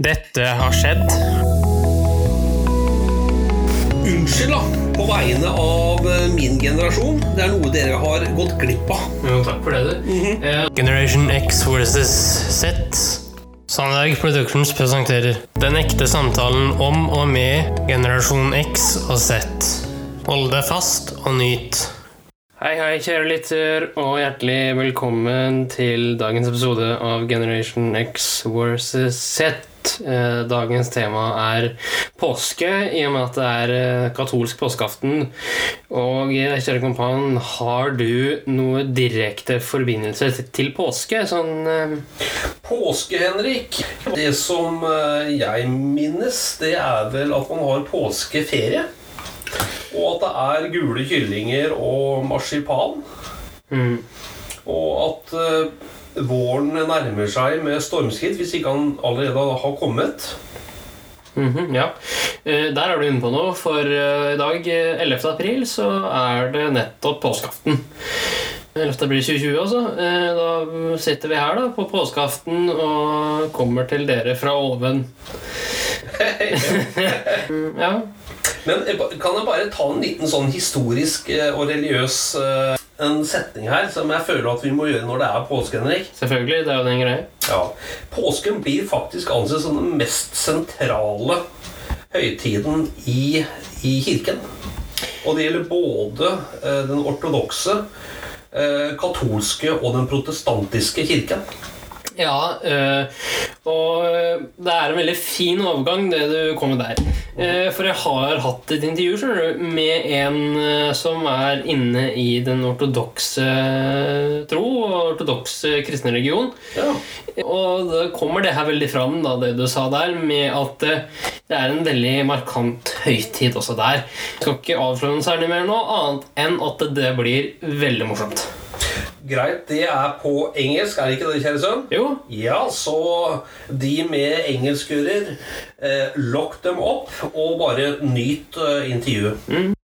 Dette har skjedd. Unnskyld, da. På vegne av eh, min generasjon. Det er noe dere har gått glipp av. Jo, takk for det, du. Eh, Generation X versus Z. Sandberg Productions presenterer Den ekte samtalen om og med generasjon X og Z. Hold deg fast og nyt. Hei, hei, kjære lytter, og hjertelig velkommen til dagens episode av Generation X versus Z. Eh, Dagens tema er påske, i og med at det er eh, katolsk påskeaften. Og eh, kjære kompan, har du noe direkte forbindelse til påske? Sånn eh, Påske, Henrik. Det som eh, jeg minnes, det er vel at man har påskeferie. Og at det er gule kyllinger og marsipan. mm. Og at våren nærmer seg med stormskritt, hvis ikke han allerede har kommet. Mhm, ja. Eh, Der er du inne på noe, for eh, i dag, eh, 11. april, så er det nettopp påskeaften. 11. april 2020, altså. Eh, Da sitter vi her da, på påskeaften og kommer til dere fra oven. Mm, Ja. Men kan jeg bare ta en liten sånn historisk eh, og religiøs eh, en setning her som jeg føler at vi må gjøre når det er påske, Henrik? Selvfølgelig, det er jo den greia. Ja. Påsken blir faktisk ansett som den mest sentrale høytiden i, i kirken. Og det gjelder både eh, den ortodokse, eh, katolske og den protestantiske kirken. Ja, øh, og øh, det er en veldig fin overgang, det du kom med der. Eh, for jeg har hatt et intervju med en som er inne i den ortodokse tro og ortodokse kristne religion. Ja. Og da kommer det her veldig fram, da, det du sa der, med at eh, det er en veldig markant høytid også der. Jeg skal ikke avsløre noe særlig mer nå, annet enn at det blir veldig morsomt. Greit, det er på engelsk, er det ikke det, kjære sønn? Jo, Ja, så de med engelskører, eh, lokk dem opp og bare nyt eh, intervjuet.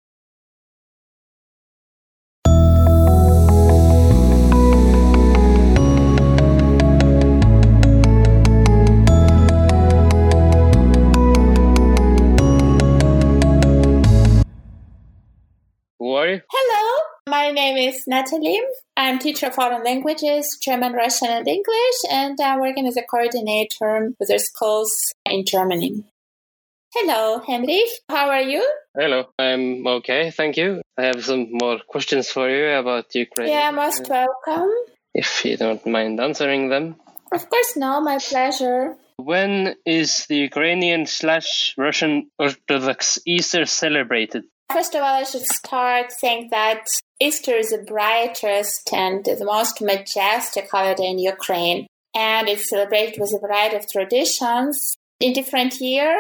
who are you? Hello, my name is Natalie. I'm teacher of foreign languages, German, Russian, and English, and I'm working as a coordinator with the schools in Germany. Hello, Henrik. How are you? Hello, I'm okay, thank you. I have some more questions for you about Ukraine. Yeah, most welcome. If you don't mind answering them. Of course, no, my pleasure. When is the Ukrainian slash Russian Orthodox Easter celebrated? First of all, I should start saying that Easter is the brightest and the most majestic holiday in Ukraine, and it's celebrated with a variety of traditions. In different year,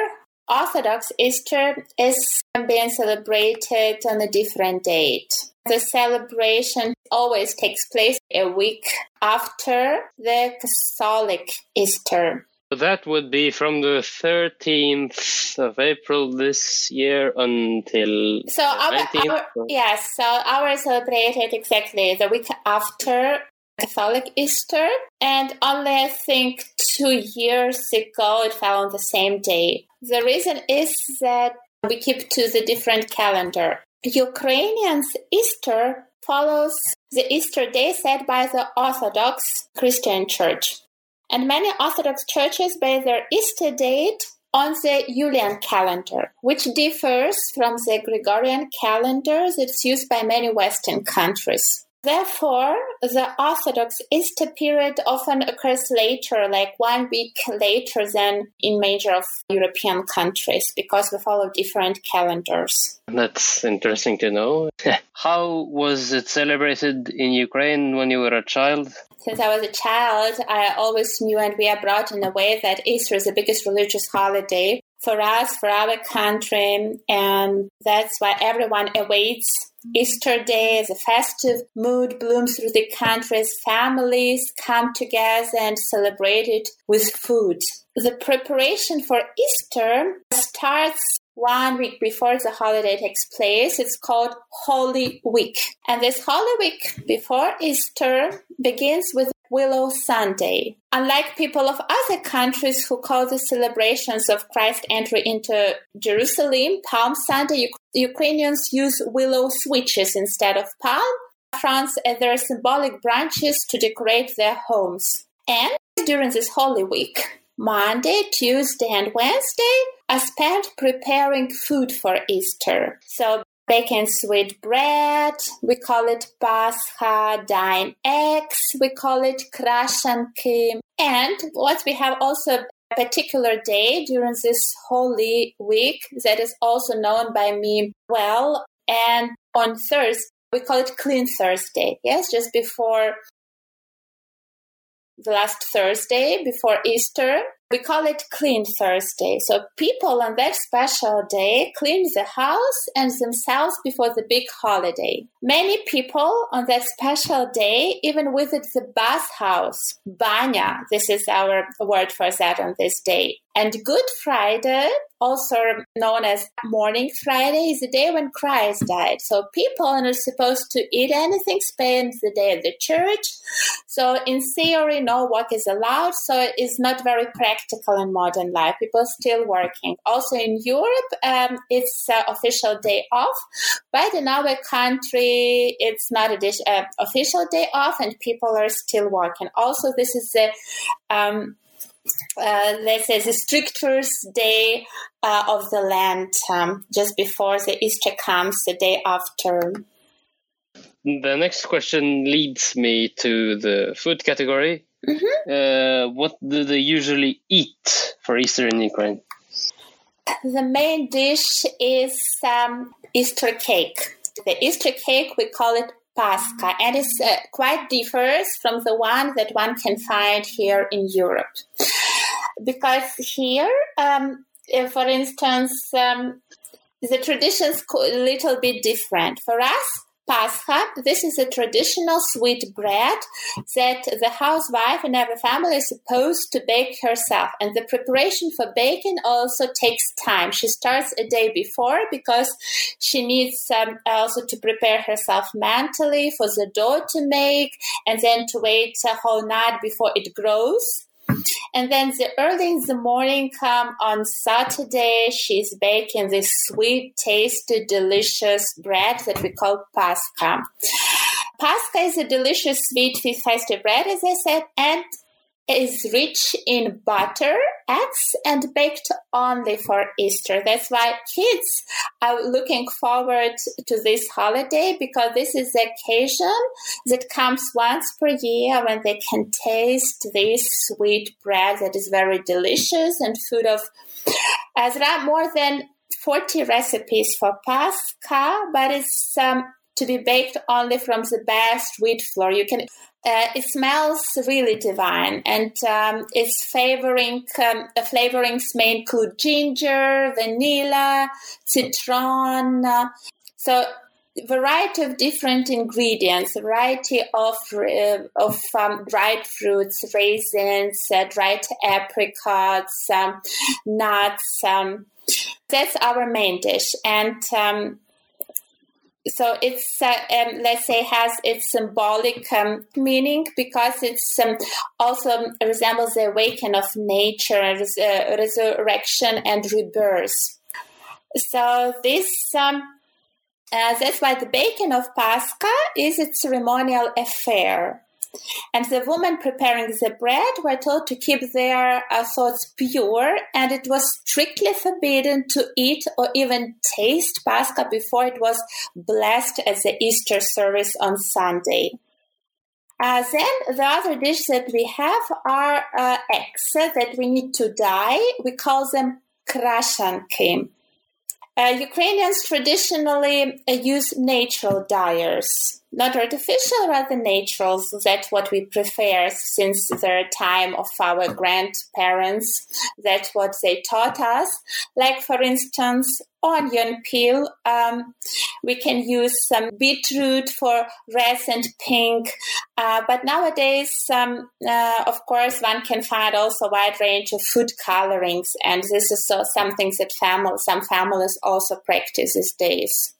Orthodox Easter is being celebrated on a different date. The celebration always takes place a week after the Catholic Easter. That would be from the 13th of April this year until So our, 19th. our yes, so our is celebrated exactly the week after Catholic Easter, and only I think two years ago it fell on the same day. The reason is that we keep to the different calendar. Ukrainians Easter follows the Easter day set by the Orthodox Christian Church. And many Orthodox churches base their Easter date on the Julian calendar, which differs from the Gregorian calendar that's used by many Western countries. Therefore, the Orthodox Easter period often occurs later, like one week later than in major of European countries, because we follow different calendars. That's interesting to know. How was it celebrated in Ukraine when you were a child? Since I was a child, I always knew and we are brought in a way that Easter is the biggest religious holiday for us, for our country, and that's why everyone awaits Easter Day as a festive mood blooms through the country families come together and celebrate it with food. The preparation for Easter starts one week before the holiday takes place. It's called Holy Week. And this Holy Week before Easter begins with Willow Sunday. Unlike people of other countries who call the celebrations of Christ's entry into Jerusalem Palm Sunday, Ukrainians use willow switches instead of palm fronds as uh, their symbolic branches to decorate their homes. And during this Holy Week, Monday, Tuesday, and Wednesday I spent preparing food for Easter. So baking sweet bread, we call it Pascha, dine eggs, we call it Krashanki. And what we have also a particular day during this holy week that is also known by me well. And on Thursday, we call it Clean Thursday. Yes, just before the last Thursday before Easter. We call it Clean Thursday. So people on that special day clean the house and themselves before the big holiday. Many people on that special day even visit the bathhouse, banya. This is our word for that on this day. And Good Friday, also known as mourning Friday, is the day when Christ died. So people are not supposed to eat anything, spend the day at the church. So in theory, no work is allowed. So it's not very practical in modern life. People still working. Also in Europe, um, it's uh, official day off, but in our country, it's not an uh, official day off, and people are still working. Also, this is a um, uh, let's say the strictest day uh, of the land, um, just before the Easter comes, the day after. The next question leads me to the food category. Mm-hmm. Uh, what do they usually eat for Easter in Ukraine? The main dish is um, Easter cake. The Easter cake, we call it Pascha, and it uh, quite differs from the one that one can find here in Europe. Because here, um, for instance, um, the traditions a little bit different. For us, Pascha. This is a traditional sweet bread that the housewife in every family is supposed to bake herself. And the preparation for baking also takes time. She starts a day before because she needs um, also to prepare herself mentally for the dough to make and then to wait a whole night before it grows. And then the early in the morning come on Saturday, she's baking this sweet, tasty, delicious bread that we call Pascha. Pascha is a delicious sweet festive bread, as I said, and is rich in butter, eggs, and baked only for Easter. That's why kids are looking forward to this holiday because this is the occasion that comes once per year when they can taste this sweet bread that is very delicious and full of. As there are more than 40 recipes for Pascha, but it's um, to be baked only from the best wheat flour. You can uh, it smells really divine, and um, its flavoring um, the flavorings may include ginger, vanilla, citron. Uh, so variety of different ingredients, variety of uh, of um, dried fruits, raisins, uh, dried apricots, um, nuts. Um, that's our main dish, and um, so it's uh, um, let's say has its symbolic um, meaning because it's um, also resembles the awakening of nature, uh, resurrection, and rebirth. So this um, uh, that's why the baking of Pascha is a ceremonial affair. And the women preparing the bread were told to keep their uh, thoughts pure, and it was strictly forbidden to eat or even taste Pascha before it was blessed at the Easter service on Sunday. Uh, then the other dishes that we have are uh, eggs that we need to dye. We call them krashanki. Uh, Ukrainians traditionally uh, use natural dyers not artificial, rather natural. That's what we prefer since the time of our grandparents. That's what they taught us. Like, for instance, onion peel. Um, we can use some beetroot for red and pink. Uh, but nowadays, um, uh, of course, one can find also a wide range of food colorings. And this is so something that some families also practice these days.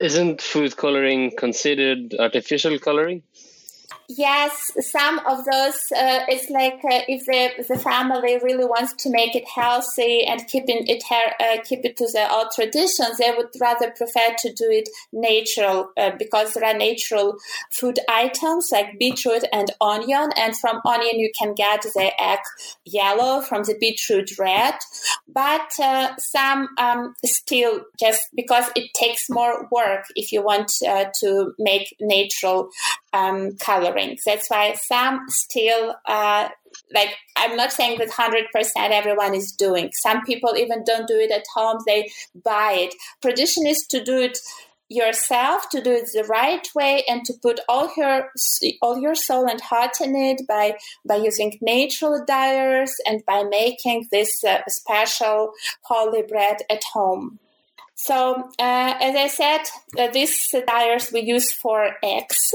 Isn't food coloring considered artificial coloring? Yes, some of those, uh, it's like uh, if the, the family really wants to make it healthy and keeping it uh, keep it to the old traditions, they would rather prefer to do it natural uh, because there are natural food items like beetroot and onion. And from onion, you can get the egg yellow, from the beetroot red. But uh, some um, still just because it takes more work if you want uh, to make natural um, coloring. That's why some still uh, like I'm not saying that hundred percent everyone is doing. Some people even don't do it at home; they buy it. Tradition is to do it yourself to do it the right way and to put all your all your soul and heart in it by by using natural dyers and by making this uh, special holy bread at home so uh, as i said uh, these dyers we use for eggs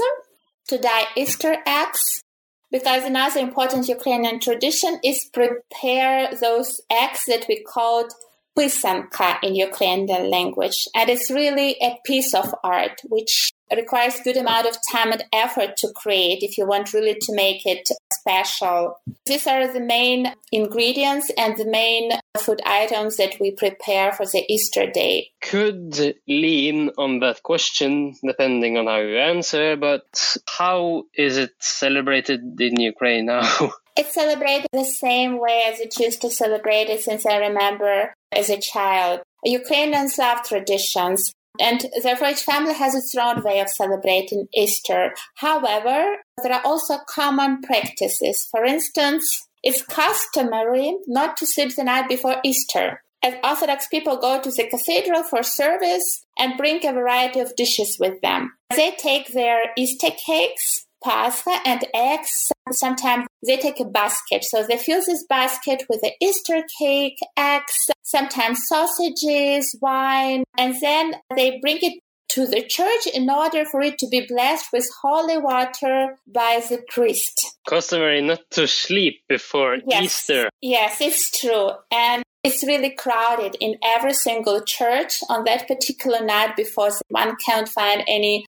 to dye easter eggs because another important ukrainian tradition is prepare those eggs that we called pisanka in Ukrainian language. And it's really a piece of art which requires good amount of time and effort to create if you want really to make it special. These are the main ingredients and the main food items that we prepare for the Easter day. Could lean on that question depending on how you answer, but how is it celebrated in Ukraine now? It's celebrated the same way as it used to celebrate it since I remember as a child. Ukrainians love traditions, and therefore each family has its own way of celebrating Easter. However, there are also common practices. For instance, it's customary not to sleep the night before Easter. As Orthodox people go to the cathedral for service and bring a variety of dishes with them. They take their Easter cakes, pasta, and eggs. Sometimes they take a basket. So they fill this basket with the Easter cake, eggs, sometimes sausages, wine, and then they bring it to the church in order for it to be blessed with holy water by the priest. Customary not to sleep before yes. Easter. Yes, it's true. And it's really crowded in every single church on that particular night before one can't find any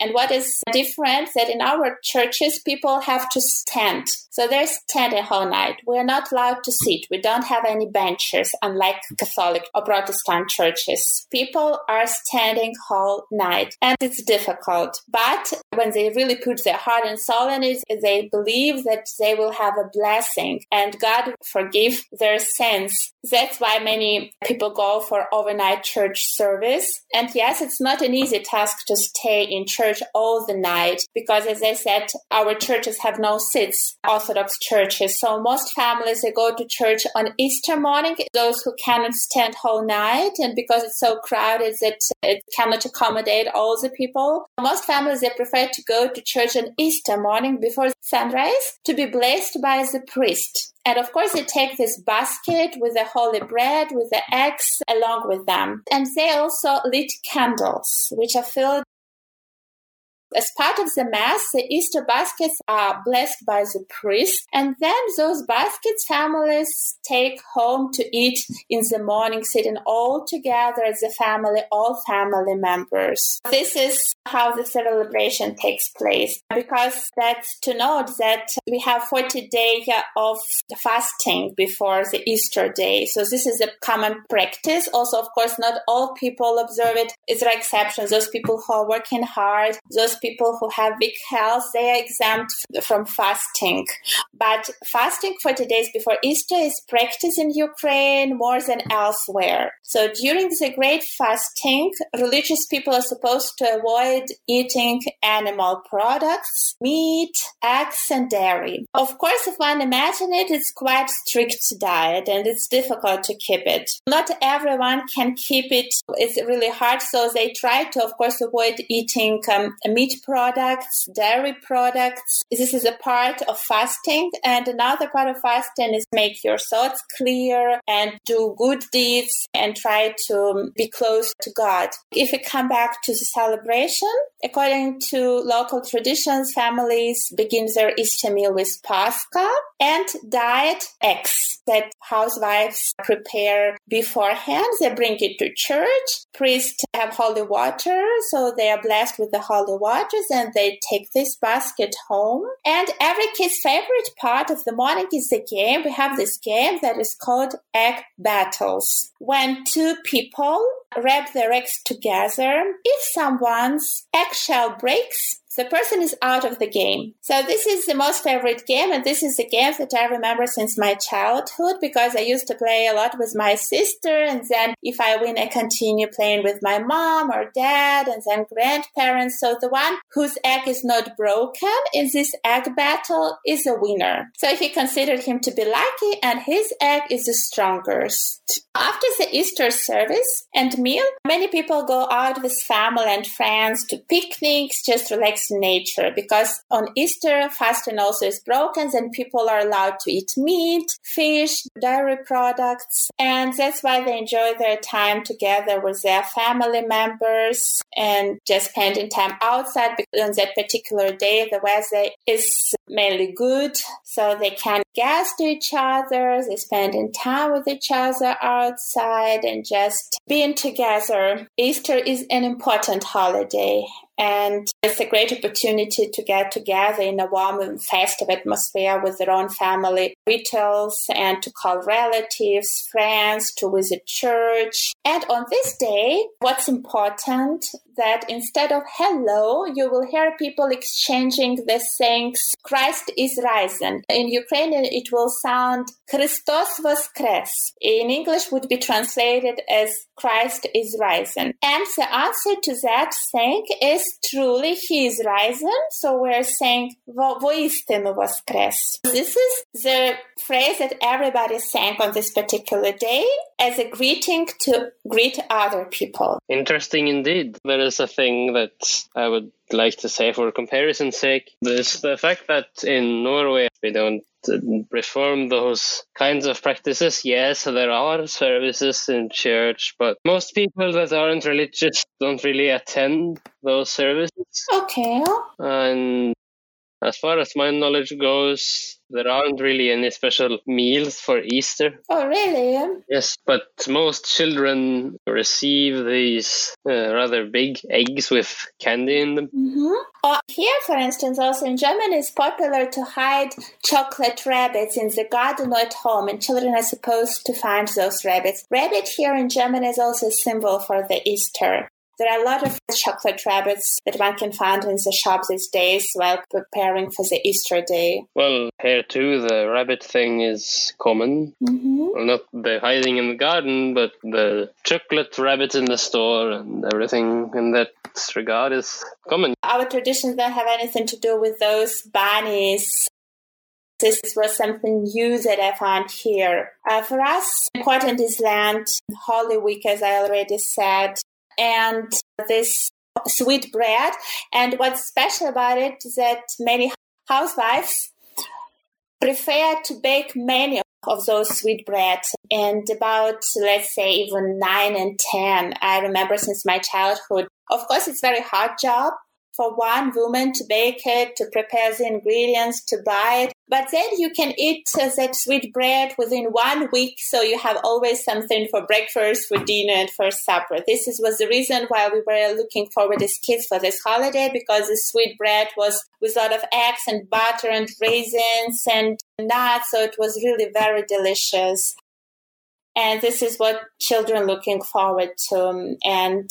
And what is different that in our churches, people have to stand. So they're standing whole night. We're not allowed to sit. We don't have any benches, unlike Catholic or Protestant churches. People are standing whole night and it's difficult. But when they really put their heart and soul in it, they believe that they will have a blessing and God forgive their sins. That's why many people go for overnight church service. And yes, it's not an easy task to stay stay in church all the night because, as I said, our churches have no seats, Orthodox churches. So most families they go to church on Easter morning. Those who cannot stand whole night, and because it's so crowded that it cannot accommodate all the people, most families they prefer to go to church on Easter morning before sunrise to be blessed by the priest. And of course, they take this basket with the holy bread, with the eggs along with them. And they also lit candles, which are filled as part of the Mass, the Easter baskets are blessed by the priest, and then those baskets families take home to eat in the morning, sitting all together as a family, all family members. This is how the celebration takes place because that's to note that we have 40 days of fasting before the Easter day. So this is a common practice. Also, of course, not all people observe it. There are exceptions. Those people who are working hard, those people who have weak health, they are exempt from fasting. But fasting 40 days before Easter is practiced in Ukraine more than elsewhere. So during the Great Fasting, religious people are supposed to avoid eating animal products, meat, eggs, and dairy. Of course, if one imagines it, it's quite strict diet and it's difficult to keep it. Not everyone can keep it. It's really hard. So they try to, of course, avoid eating um, meat products products, dairy products. This is a part of fasting. And another part of fasting is make your thoughts clear and do good deeds and try to be close to God. If we come back to the celebration, according to local traditions, families begin their Easter meal with Pascha and diet eggs that housewives prepare beforehand. They bring it to church. Priests have holy water, so they are blessed with the holy water and they take this basket home. And every kid's favorite part of the morning is the game. We have this game that is called egg battles. When two people wrap their eggs together, if someone's eggshell breaks, the person is out of the game. So this is the most favorite game, and this is the game that I remember since my childhood because I used to play a lot with my sister, and then if I win, I continue playing with my mom or dad, and then grandparents. So the one whose egg is not broken in this egg battle is a winner. So he considered him to be lucky, and his egg is the strongest. After the Easter service and meal, many people go out with family and friends to picnics, just relax nature because on Easter, fasting also is broken and people are allowed to eat meat, fish, dairy products, and that's why they enjoy their time together with their family members and just spending time outside because on that particular day the weather is mainly good, so they can gas to each other, they spending time with each other outside and just being together. Easter is an important holiday and it's a great opportunity to get together in a warm and festive atmosphere with their own family rituals and to call relatives, friends, to visit church. And on this day, what's important that instead of hello, you will hear people exchanging the sayings Christ is risen. In Ukrainian, it will sound Christos voskres. In English would be translated as Christ is risen. And the answer to that saying is truly he is risen. So we're saying voistinu voskres. This is the phrase that everybody sang on this particular day as a greeting to greet other people. Interesting indeed. There is a thing that I would like to say for comparison's sake. There's the fact that in Norway we don't reform those kinds of practices. Yes, there are services in church, but most people that aren't religious don't really attend those services. Okay. And as far as my knowledge goes, there aren't really any special meals for Easter. Oh, really? Yes, but most children receive these uh, rather big eggs with candy in them. Mm-hmm. Oh, here, for instance, also in Germany, it's popular to hide chocolate rabbits in the garden or at home, and children are supposed to find those rabbits. Rabbit here in Germany is also a symbol for the Easter. There are a lot of chocolate rabbits that one can find in the shop these days while preparing for the Easter day. Well, here too, the rabbit thing is common. Mm-hmm. Well, not the hiding in the garden, but the chocolate rabbit in the store and everything in that regard is common. Our traditions don't have anything to do with those bunnies this was something new that I found here. Uh, for us, important is Lent, Holy Week, as I already said, and this sweet bread. And what's special about it is that many housewives prefer to bake many of those sweet breads and about let's say even 9 and 10 i remember since my childhood of course it's very hard job for one woman to bake it, to prepare the ingredients, to buy it. But then you can eat uh, that sweet bread within one week, so you have always something for breakfast, for dinner, and for supper. This is, was the reason why we were looking forward as kids for this holiday because the sweet bread was with a lot of eggs and butter and raisins and nuts, so it was really very delicious. And this is what children looking forward to. And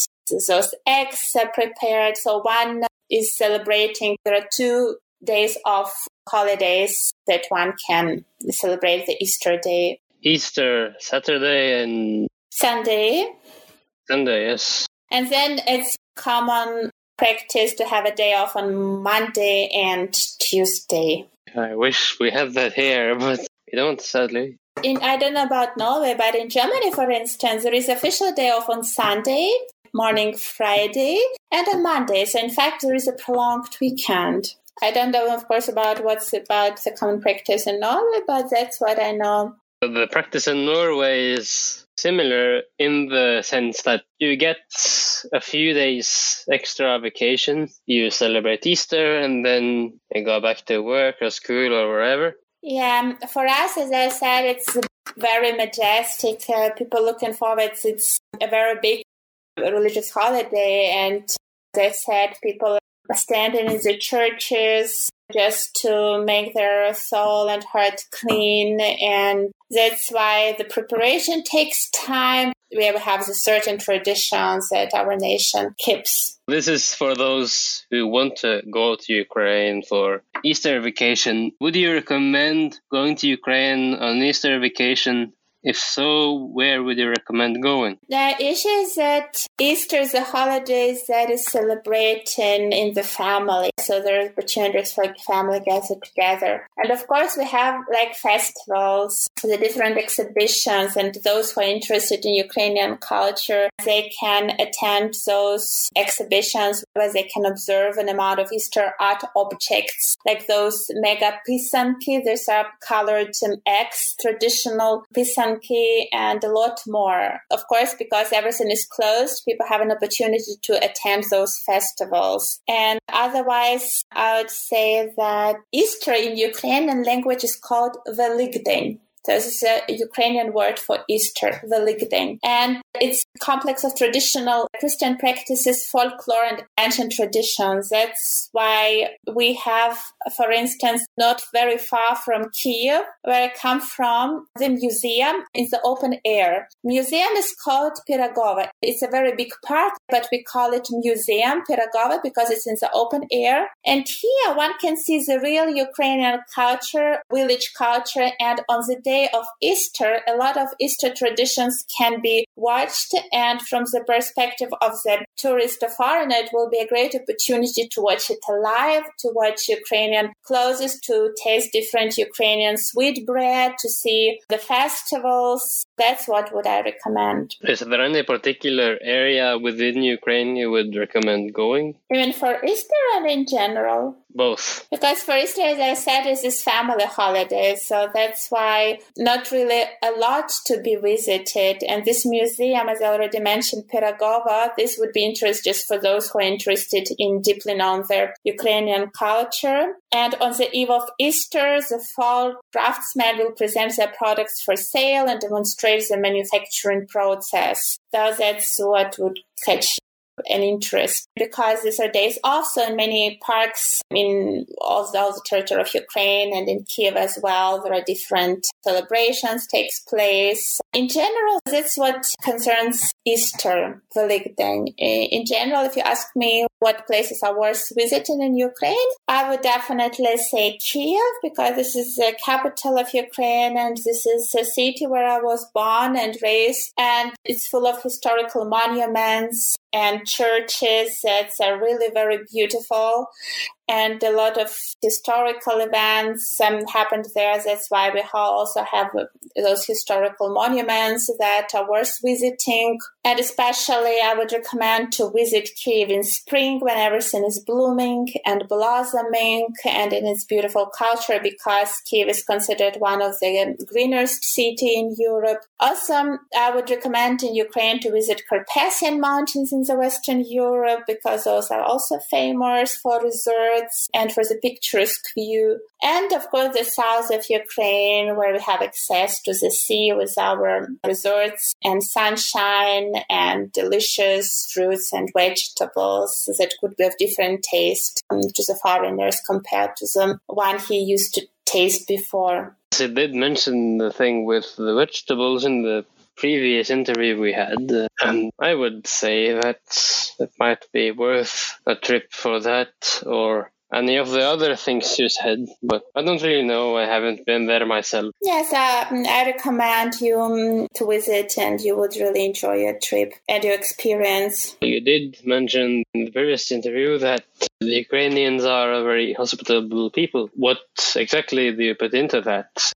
those eggs are prepared. So one is celebrating. There are two days of holidays that one can celebrate the Easter day. Easter Saturday and Sunday. Sunday, yes. And then it's common practice to have a day off on Monday and Tuesday. I wish we had that here, but we don't, sadly. In I don't know about Norway, but in Germany, for instance, there is official day off on Sunday mourning Friday and a Monday. So in fact, there is a prolonged weekend. I don't know, of course, about what's about the common practice in Norway, but that's what I know. The practice in Norway is similar in the sense that you get a few days extra vacation. You celebrate Easter and then you go back to work or school or wherever. Yeah, for us, as I said, it's very majestic. Uh, people looking forward. It's a very big religious holiday and they said people standing in the churches just to make their soul and heart clean. And that's why the preparation takes time. We have the certain traditions that our nation keeps. This is for those who want to go to Ukraine for Easter vacation. Would you recommend going to Ukraine on Easter vacation if so, where would you recommend going? The issue is that Easter is a holiday that is celebrated in the family. So there are opportunities for family gather together. And of course, we have like festivals, the different exhibitions, and those who are interested in Ukrainian culture, they can attend those exhibitions where they can observe an amount of Easter art objects, like those mega pisanki. These are colored um, eggs, traditional pisanki Monkey, and a lot more. Of course, because everything is closed, people have an opportunity to attend those festivals. And otherwise, I would say that Easter in Ukrainian language is called Velikden. This is a Ukrainian word for Easter, Velikden. And it's a complex of traditional Christian practices, folklore, and ancient traditions. That's why we have, for instance, not very far from Kiev, where I come from, the museum in the open air. Museum is called Piragova. It's a very big park, but we call it Museum Piragova because it's in the open air. And here one can see the real Ukrainian culture, village culture, and on the day day of Easter, a lot of Easter traditions can be watched. And from the perspective of the tourist or foreigner, it will be a great opportunity to watch it live, to watch Ukrainian clothes, to taste different Ukrainian sweet bread, to see the festivals. That's what would I recommend. Is there any particular area within Ukraine you would recommend going? Even for Easter and in general? Both. Because for Easter, as I said, is this family holiday, so that's why not really a lot to be visited. And this museum, as I already mentioned, Pirogova, this would be interest just for those who are interested in deeply knowing their Ukrainian culture. And on the eve of Easter, the fall craftsmen will present their products for sale and demonstrate the manufacturing process. So that's what would catch an interest because these are days also in many parks in all the territory of Ukraine and in Kiev as well. There are different celebrations takes place. In general, that's what concerns Easter, Velikdeń. Eh, in general, if you ask me what places are worth visiting in Ukraine, I would definitely say Kiev because this is the capital of Ukraine and this is a city where I was born and raised and it's full of historical monuments and churches. That uh, are really very beautiful and a lot of historical events um, happened there. That's why we also have those historical monuments that are worth visiting. And especially, I would recommend to visit Kiev in spring when everything is blooming and blossoming and in its beautiful culture because Kiev is considered one of the greenest city in Europe. Also, I would recommend in Ukraine to visit Carpathian Mountains in the Western Europe because those are also famous for resorts and for the picturesque view. And of course, the south of Ukraine, where we have access to the sea with our resorts and sunshine and delicious fruits and vegetables that could be of different taste um, to the foreigners compared to the one he used to taste before. He did mention the thing with the vegetables in the previous interview we had, uh, and I would say that it might be worth a trip for that, or any of the other things you said, but I don't really know. I haven't been there myself. Yes, uh, I recommend you um, to visit, and you would really enjoy your trip and your experience. You did mention in the previous interview that the Ukrainians are a very hospitable people. What exactly do you put into that?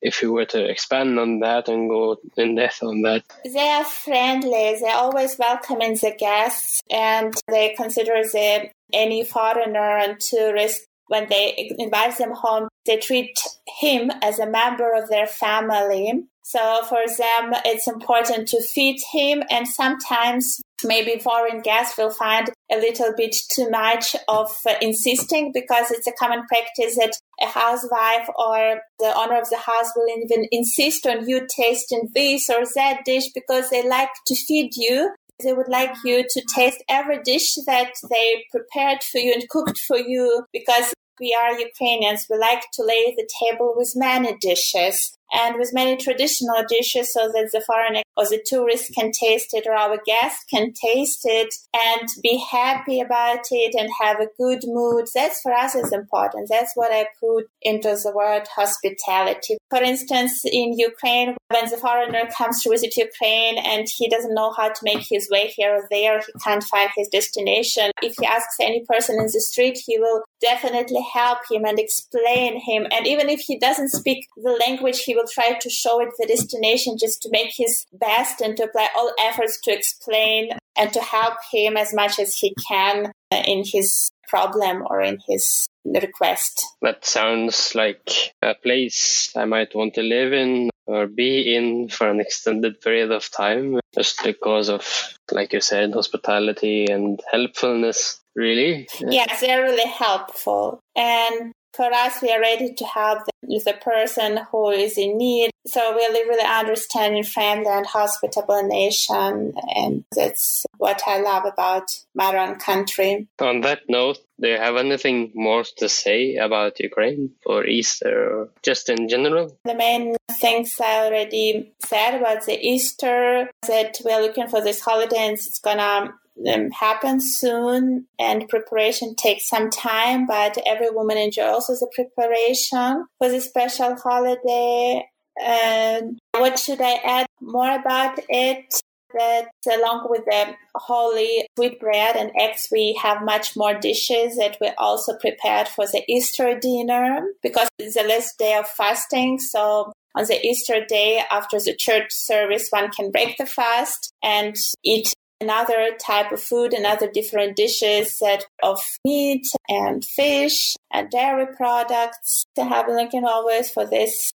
If you were to expand on that and go in depth on that? They are friendly. They're always welcoming the guests, and they consider the, any foreigner and tourist when they invite them home. They treat him as a member of their family. So for them, it's important to feed him, and sometimes maybe foreign guests will find a little bit too much of uh, insisting because it's a common practice that a housewife or the owner of the house will even insist on you tasting this or that dish because they like to feed you they would like you to taste every dish that they prepared for you and cooked for you because we are Ukrainians. We like to lay the table with many dishes and with many traditional dishes so that the foreigner or the tourist can taste it or our guest can taste it and be happy about it and have a good mood. That's for us is important. That's what I put into the word hospitality. For instance, in Ukraine, when the foreigner comes to visit Ukraine and he doesn't know how to make his way here or there, he can't find his destination. If he asks any person in the street, he will definitely help him and explain him. And even if he doesn't speak the language, he will try to show it the destination just to make his best and to apply all efforts to explain and to help him as much as he can in his problem or in his request. That sounds like a place I might want to live in or be in for an extended period of time just because of, like you said, hospitality and helpfulness, really. Yes, they're really helpful. And for us, we are ready to help the, person who is in need. So we really, really understanding, friendly, and hospitable nation, and that's what I love about my own country. On that note, do you have anything more to say about Ukraine for Easter, or just in general? The main things I already said about the Easter that we're looking for this holiday, and it's gonna um, happen soon and preparation takes some time, but every woman enjoys the preparation for the special holiday. And what should I add more about it? That along with the holy sweet bread and eggs, we have much more dishes that we also prepared for the Easter dinner because it's the last day of fasting. So on the Easter day after the church service, one can break the fast and eat another type of food, another different dishes set of meat and fish and dairy products to have looking always for this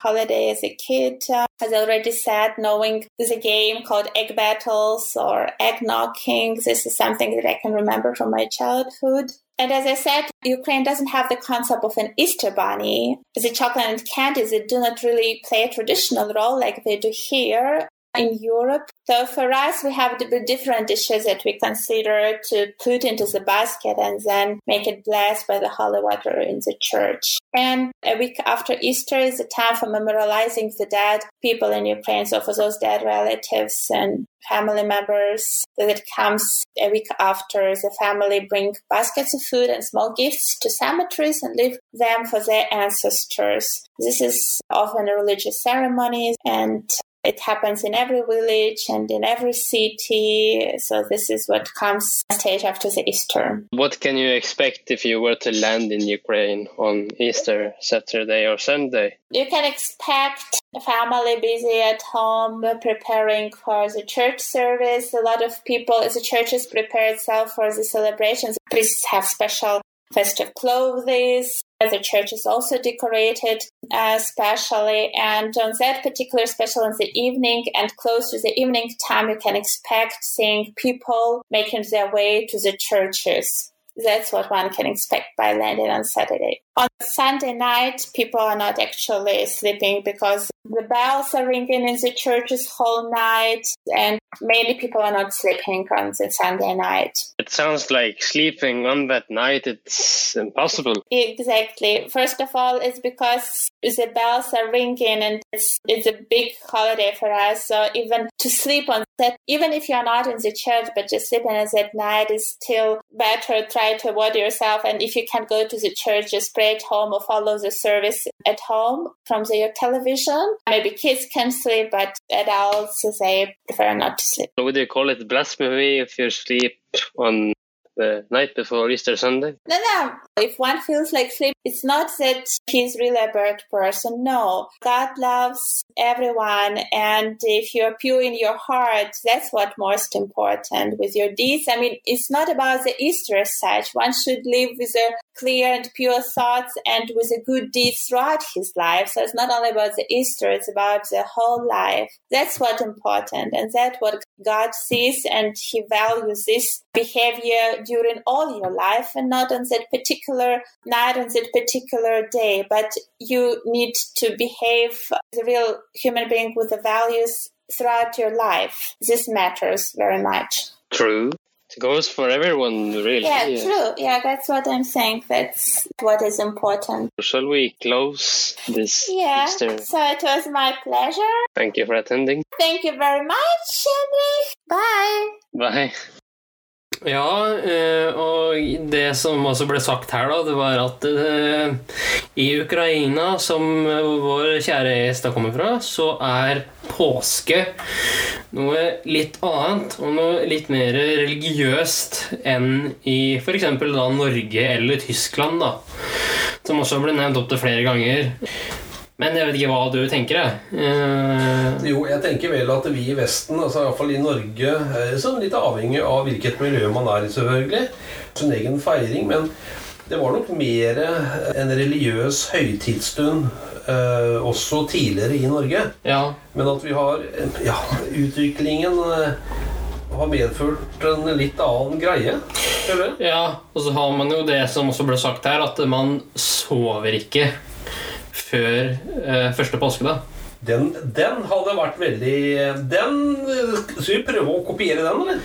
holiday as a kid. Uh, as I already said, knowing there's a game called Egg Battles or Egg Knocking. This is something that I can remember from my childhood. And as I said, Ukraine doesn't have the concept of an Easter bunny. The chocolate and candies that do not really play a traditional role like they do here in Europe. So for us, we have the different dishes that we consider to put into the basket and then make it blessed by the holy water in the church. And a week after Easter is the time for memorializing the dead people in Ukraine. So for those dead relatives and family members, that it comes a week after the family bring baskets of food and small gifts to cemeteries and leave them for their ancestors. This is often a religious ceremony and it happens in every village and in every city. So this is what comes stage after the Easter. What can you expect if you were to land in Ukraine on Easter Saturday or Sunday? You can expect a family busy at home preparing for the church service. A lot of people, the churches prepare itself for the celebrations, priests have special festive clothes. The church is also decorated uh, specially, and on that particular special in the evening and close to the evening time, you can expect seeing people making their way to the churches. That's what one can expect by landing on Saturday. On Sunday night, people are not actually sleeping because the bells are ringing in the churches whole night, and many people are not sleeping on the Sunday night. It sounds like sleeping on that night it's impossible. Exactly. First of all, it's because the bells are ringing and it's, it's a big holiday for us. So even to sleep on that, even if you're not in the church, but just sleeping on that night is still better. Try to avoid yourself. And if you can't go to the church, just pray at home or follow the service at home from the, television. Maybe kids can sleep, but adults, they prefer not to sleep. Would you call it blasphemy if you sleep on the night before Easter Sunday? No, no. If one feels like sleep, it's not that he's really a bad person. No. God loves everyone. And if you're pure in your heart, that's what most important with your deeds. I mean, it's not about the Easter as such. One should live with a clear and pure thoughts and with a good deeds throughout his life. So it's not only about the Easter, it's about the whole life. That's what's important. And that's what God sees and he values this behavior during all your life and not on that particular night, on that particular day. But you need to behave as a real human being with the values throughout your life. This matters very much. True. It goes for everyone, really. Yeah, true. Yeah, that's what I'm saying. That's what is important. Shall we close this Yeah. Easter? So it was my pleasure. Thank you for attending. Thank you very much, Henrik. Bye. Bye. Ja, eh, og det som også ble sagt her, da, det var at eh, i Ukraina, som vår kjære gjest kommer fra, så er påske noe litt annet og noe litt mer religiøst enn i f.eks. da Norge eller Tyskland, da. Som også ble nevnt opptil flere ganger. Men jeg vet ikke hva du tenker, jeg. Uh... Jo, jeg tenker vel at vi i Vesten, altså iallfall i Norge, er sånn litt avhengig av hvilket miljø man er i, selvfølgelig. Sin egen feiring. Men det var nok mer en religiøs høytidsstund Uh, også tidligere i Norge. ja. Men at vi har Ja, utviklingen uh, har medført en litt annen greie. Ja, og så har man jo det som også ble sagt her, at man sover ikke før eh, første påskedag. Den, den hadde vært veldig Den Skal vi prøve å kopiere den, eller?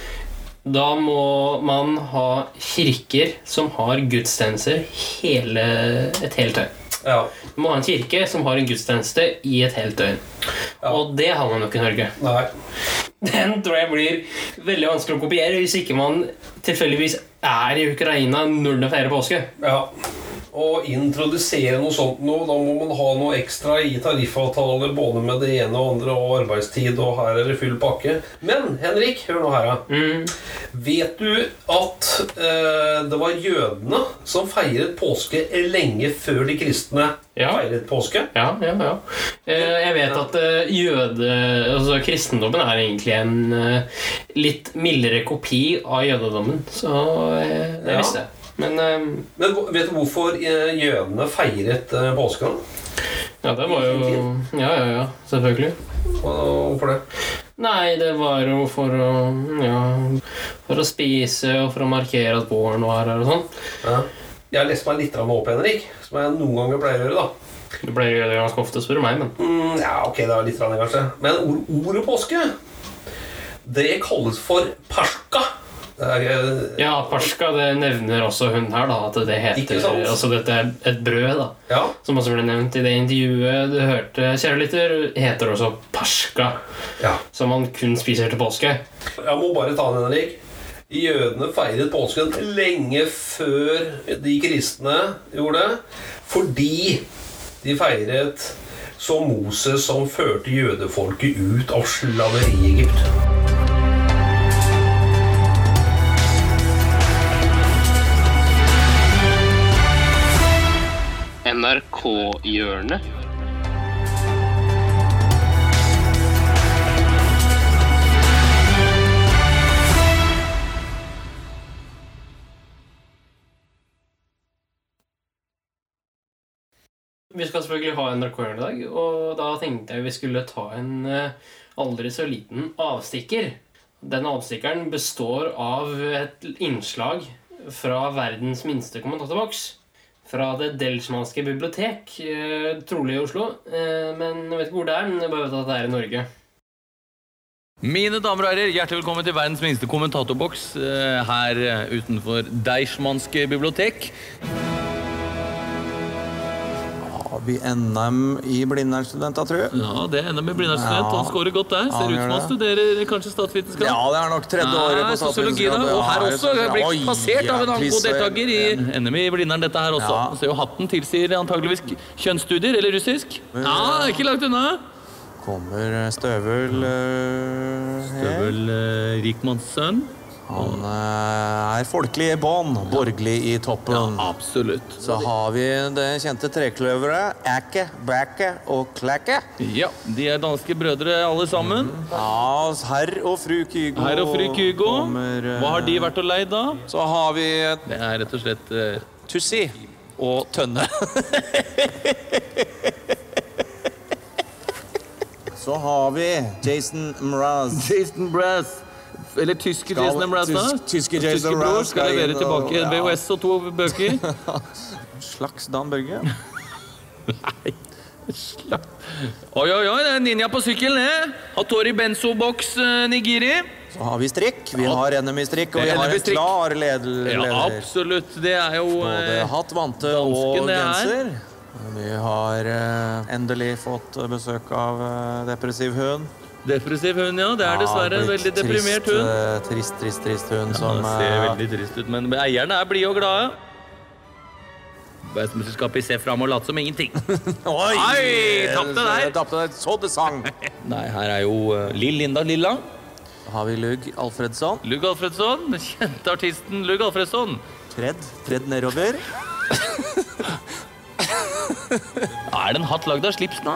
Da må man ha kirker som har gudstjenester hele, et helt døgn. Ja. Du må ha en kirke som har en gudstjeneste i et helt døgn. Ja. Og det har man jo ikke i Norge. Nei. Den tror jeg blir veldig vanskelig å kopiere hvis ikke man tilfeldigvis er i Ukraina når det feirer påske. Ja. Å introdusere noe sånt nå, da må man ha noe ekstra i tariffavtaler både med det ene og andre og arbeidstid, og her er det full pakke. Men Henrik, hør nå her, da. Mm. Vet du at eh, det var jødene som feiret påske lenge før de kristne Ja. feiret påske? Ja, ja, ja. Eh, Jeg vet at eh, jøde... Altså, kristendommen er egentlig en eh, litt mildere kopi av jødedommen. Så det visste jeg. Men Men vet du hvorfor jødene feiret påske? ja, det var jo Ja, ja, ja. Selvfølgelig. Hvorfor det? Nei, det var jo for å Ja, for å spise og for å markere at våren var her og sånn. Ja. Jeg har lest meg litt opp, Henrik, som jeg noen ganger pleier å gjøre. da. Du pleier å gjøre det ganske ofte, spør du meg, men Mm, ja, ok, det er litt rann, kanskje. Men ord, ordet påske, det kalles for perska. Er, Ja, perska det nevner også hun her, da. At det heter? Altså dette er et brød, da. ja, Som også ble nevnt i det intervjuet du hørte, kjære lytter, heter også perska. ja. Som man kun spiser til påske. Jeg må bare ta den, Henrik. Jødene feiret påsken lenge før de kristne gjorde det. Fordi de feiret som Moses som førte jødefolket ut av slaveri i Egypt. NRK-hjørnet. Vi skal selvfølgelig ha NRK-hjørnet i dag, og da tenkte jeg vi skulle ta en eh, aldri så liten avstikker. Den avstikkeren består av et innslag fra verdens minste kommentatorboks. Fra Det Delsmanske bibliotek, eh, trolig i Oslo. Eh, men jeg vet ikke hvor det er, men jeg bare vet at det er i Norge. Mine damer og herrer, hjertelig velkommen til verdens minste kommentatorboks her utenfor Deichmanske bibliotek. Vi NM i Blindern-studenter, tror jeg? Ja, det er NM i Blindern-student. Han scorer godt der. Ser ut som han studerer kanskje statsvitenskap. Ja, det er nok tredje året på statsvitenskap. og her også. Jeg blir passert av en annen god deltaker i NM i Blindern, dette her også. Ja. Så jo hatten tilsier antageligvis kjønnsstudier, eller russisk. Ja, ikke langt unna. Kommer Støvel uh, Støvel uh, rikmanns sønn. Han eh, er folkelig i bånn, borgerlig i toppen. Absolutt. Så har vi det kjente trekløveret. Ække, bække og klække. Ja, de er danske brødre alle sammen. Ja, herr og fru Kygo. Herr og fru Kygo. kommer, eh, Hva har de vært og leid da? Så har vi Det er rett og slett uh... Tussi og Tønne. Så har vi Jason Mraz. Jason Brass. Eller tyske Skal- Jason tysk- tyske Jason Mraz skal levere tilbake en. VHS og to bøker. Slags Dan Børge. Oi, oi, oi, det er ninja på sykkel, det. Hattori Benzo-boks eh, Nigiri. Så har vi strikk. Vi har NMI-strikk, og vi har en klar leder. Ja, absolutt. Det er jo Både eh, hatt, vante og er. genser. Vi har eh, endelig fått besøk av depressiv hund. Depressiv hund, ja. Det er dessverre en veldig deprimert trist, hund. eh, Trist, trist, trist hund som ser eh, veldig trist ut, men eierne er blide og glade. Verdensmesterskapet ser fram og late som ingenting. Oi! Oi, tapte der. Tapte der. Så det sang. Nei, her er jo eh, Lill Linda Lilla. Da har vi Lugg Alfredsson. Lugg Alfredsson. Den kjente artisten Lugg Alfredsson. Tredd. Tredd nedover. Er det en hatt lagd av slips nå?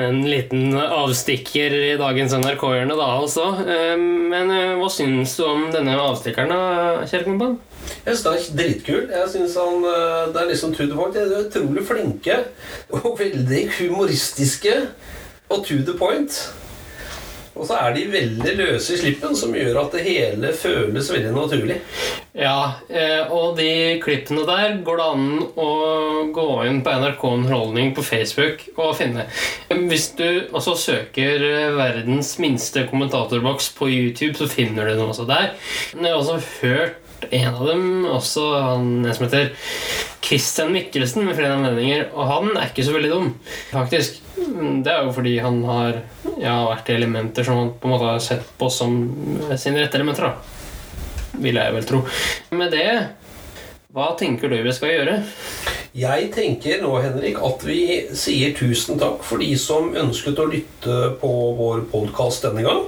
En liten avstikker i dagens NRK-hjørne da også. Eh, Men eh, hva syns du om denne avstikkeren, da, kjære kompan? Jeg synes det er dritkul. Jeg synes han, eh, Det er liksom Tudor the. De er utrolig flinke og veldig humoristiske og to the point. Og så er de veldig løse i slippen, som gjør at det hele føles veldig naturlig. Ja, eh, og de klippene der går det an å gå inn på NRK Underholdning på Facebook og finne. Hvis du også søker eh, 'verdens minste kommentatorboks' på YouTube, så finner du den også der. Men jeg har også hørt en av dem, også han en som heter Christian Mikkelsen med flere anledninger, og han er ikke så veldig dum, faktisk. Det er jo fordi han har ja, vært i elementer som han på en måte har sett på som sine rette elementer. da vil jeg vel tro. Med det, hva tenker du vi skal gjøre? Jeg tenker nå, Henrik, at vi sier tusen takk for de som ønsket å lytte på vår podkast denne gang.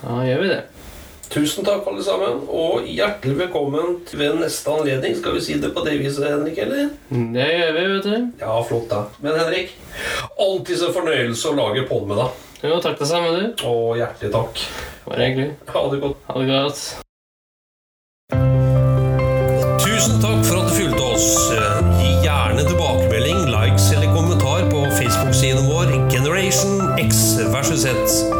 Da gjør vi det. Tusen takk, alle sammen, og hjertelig velkommen ved neste anledning. Skal vi si det på det viset, Henrik, eller? Det gjør vi, vet du. Ja, flott, da. Men Henrik, alltid så fornøyelse å lage pod med deg. Jo, takk det samme, du. Og hjertelig takk. Bare hyggelig. Ha det godt. Ha det godt. Tusen takk for at du fulgte oss. Gi gjerne tilbakemelding, likes eller kommentar på Facebook-siden vår Generation X versus Z.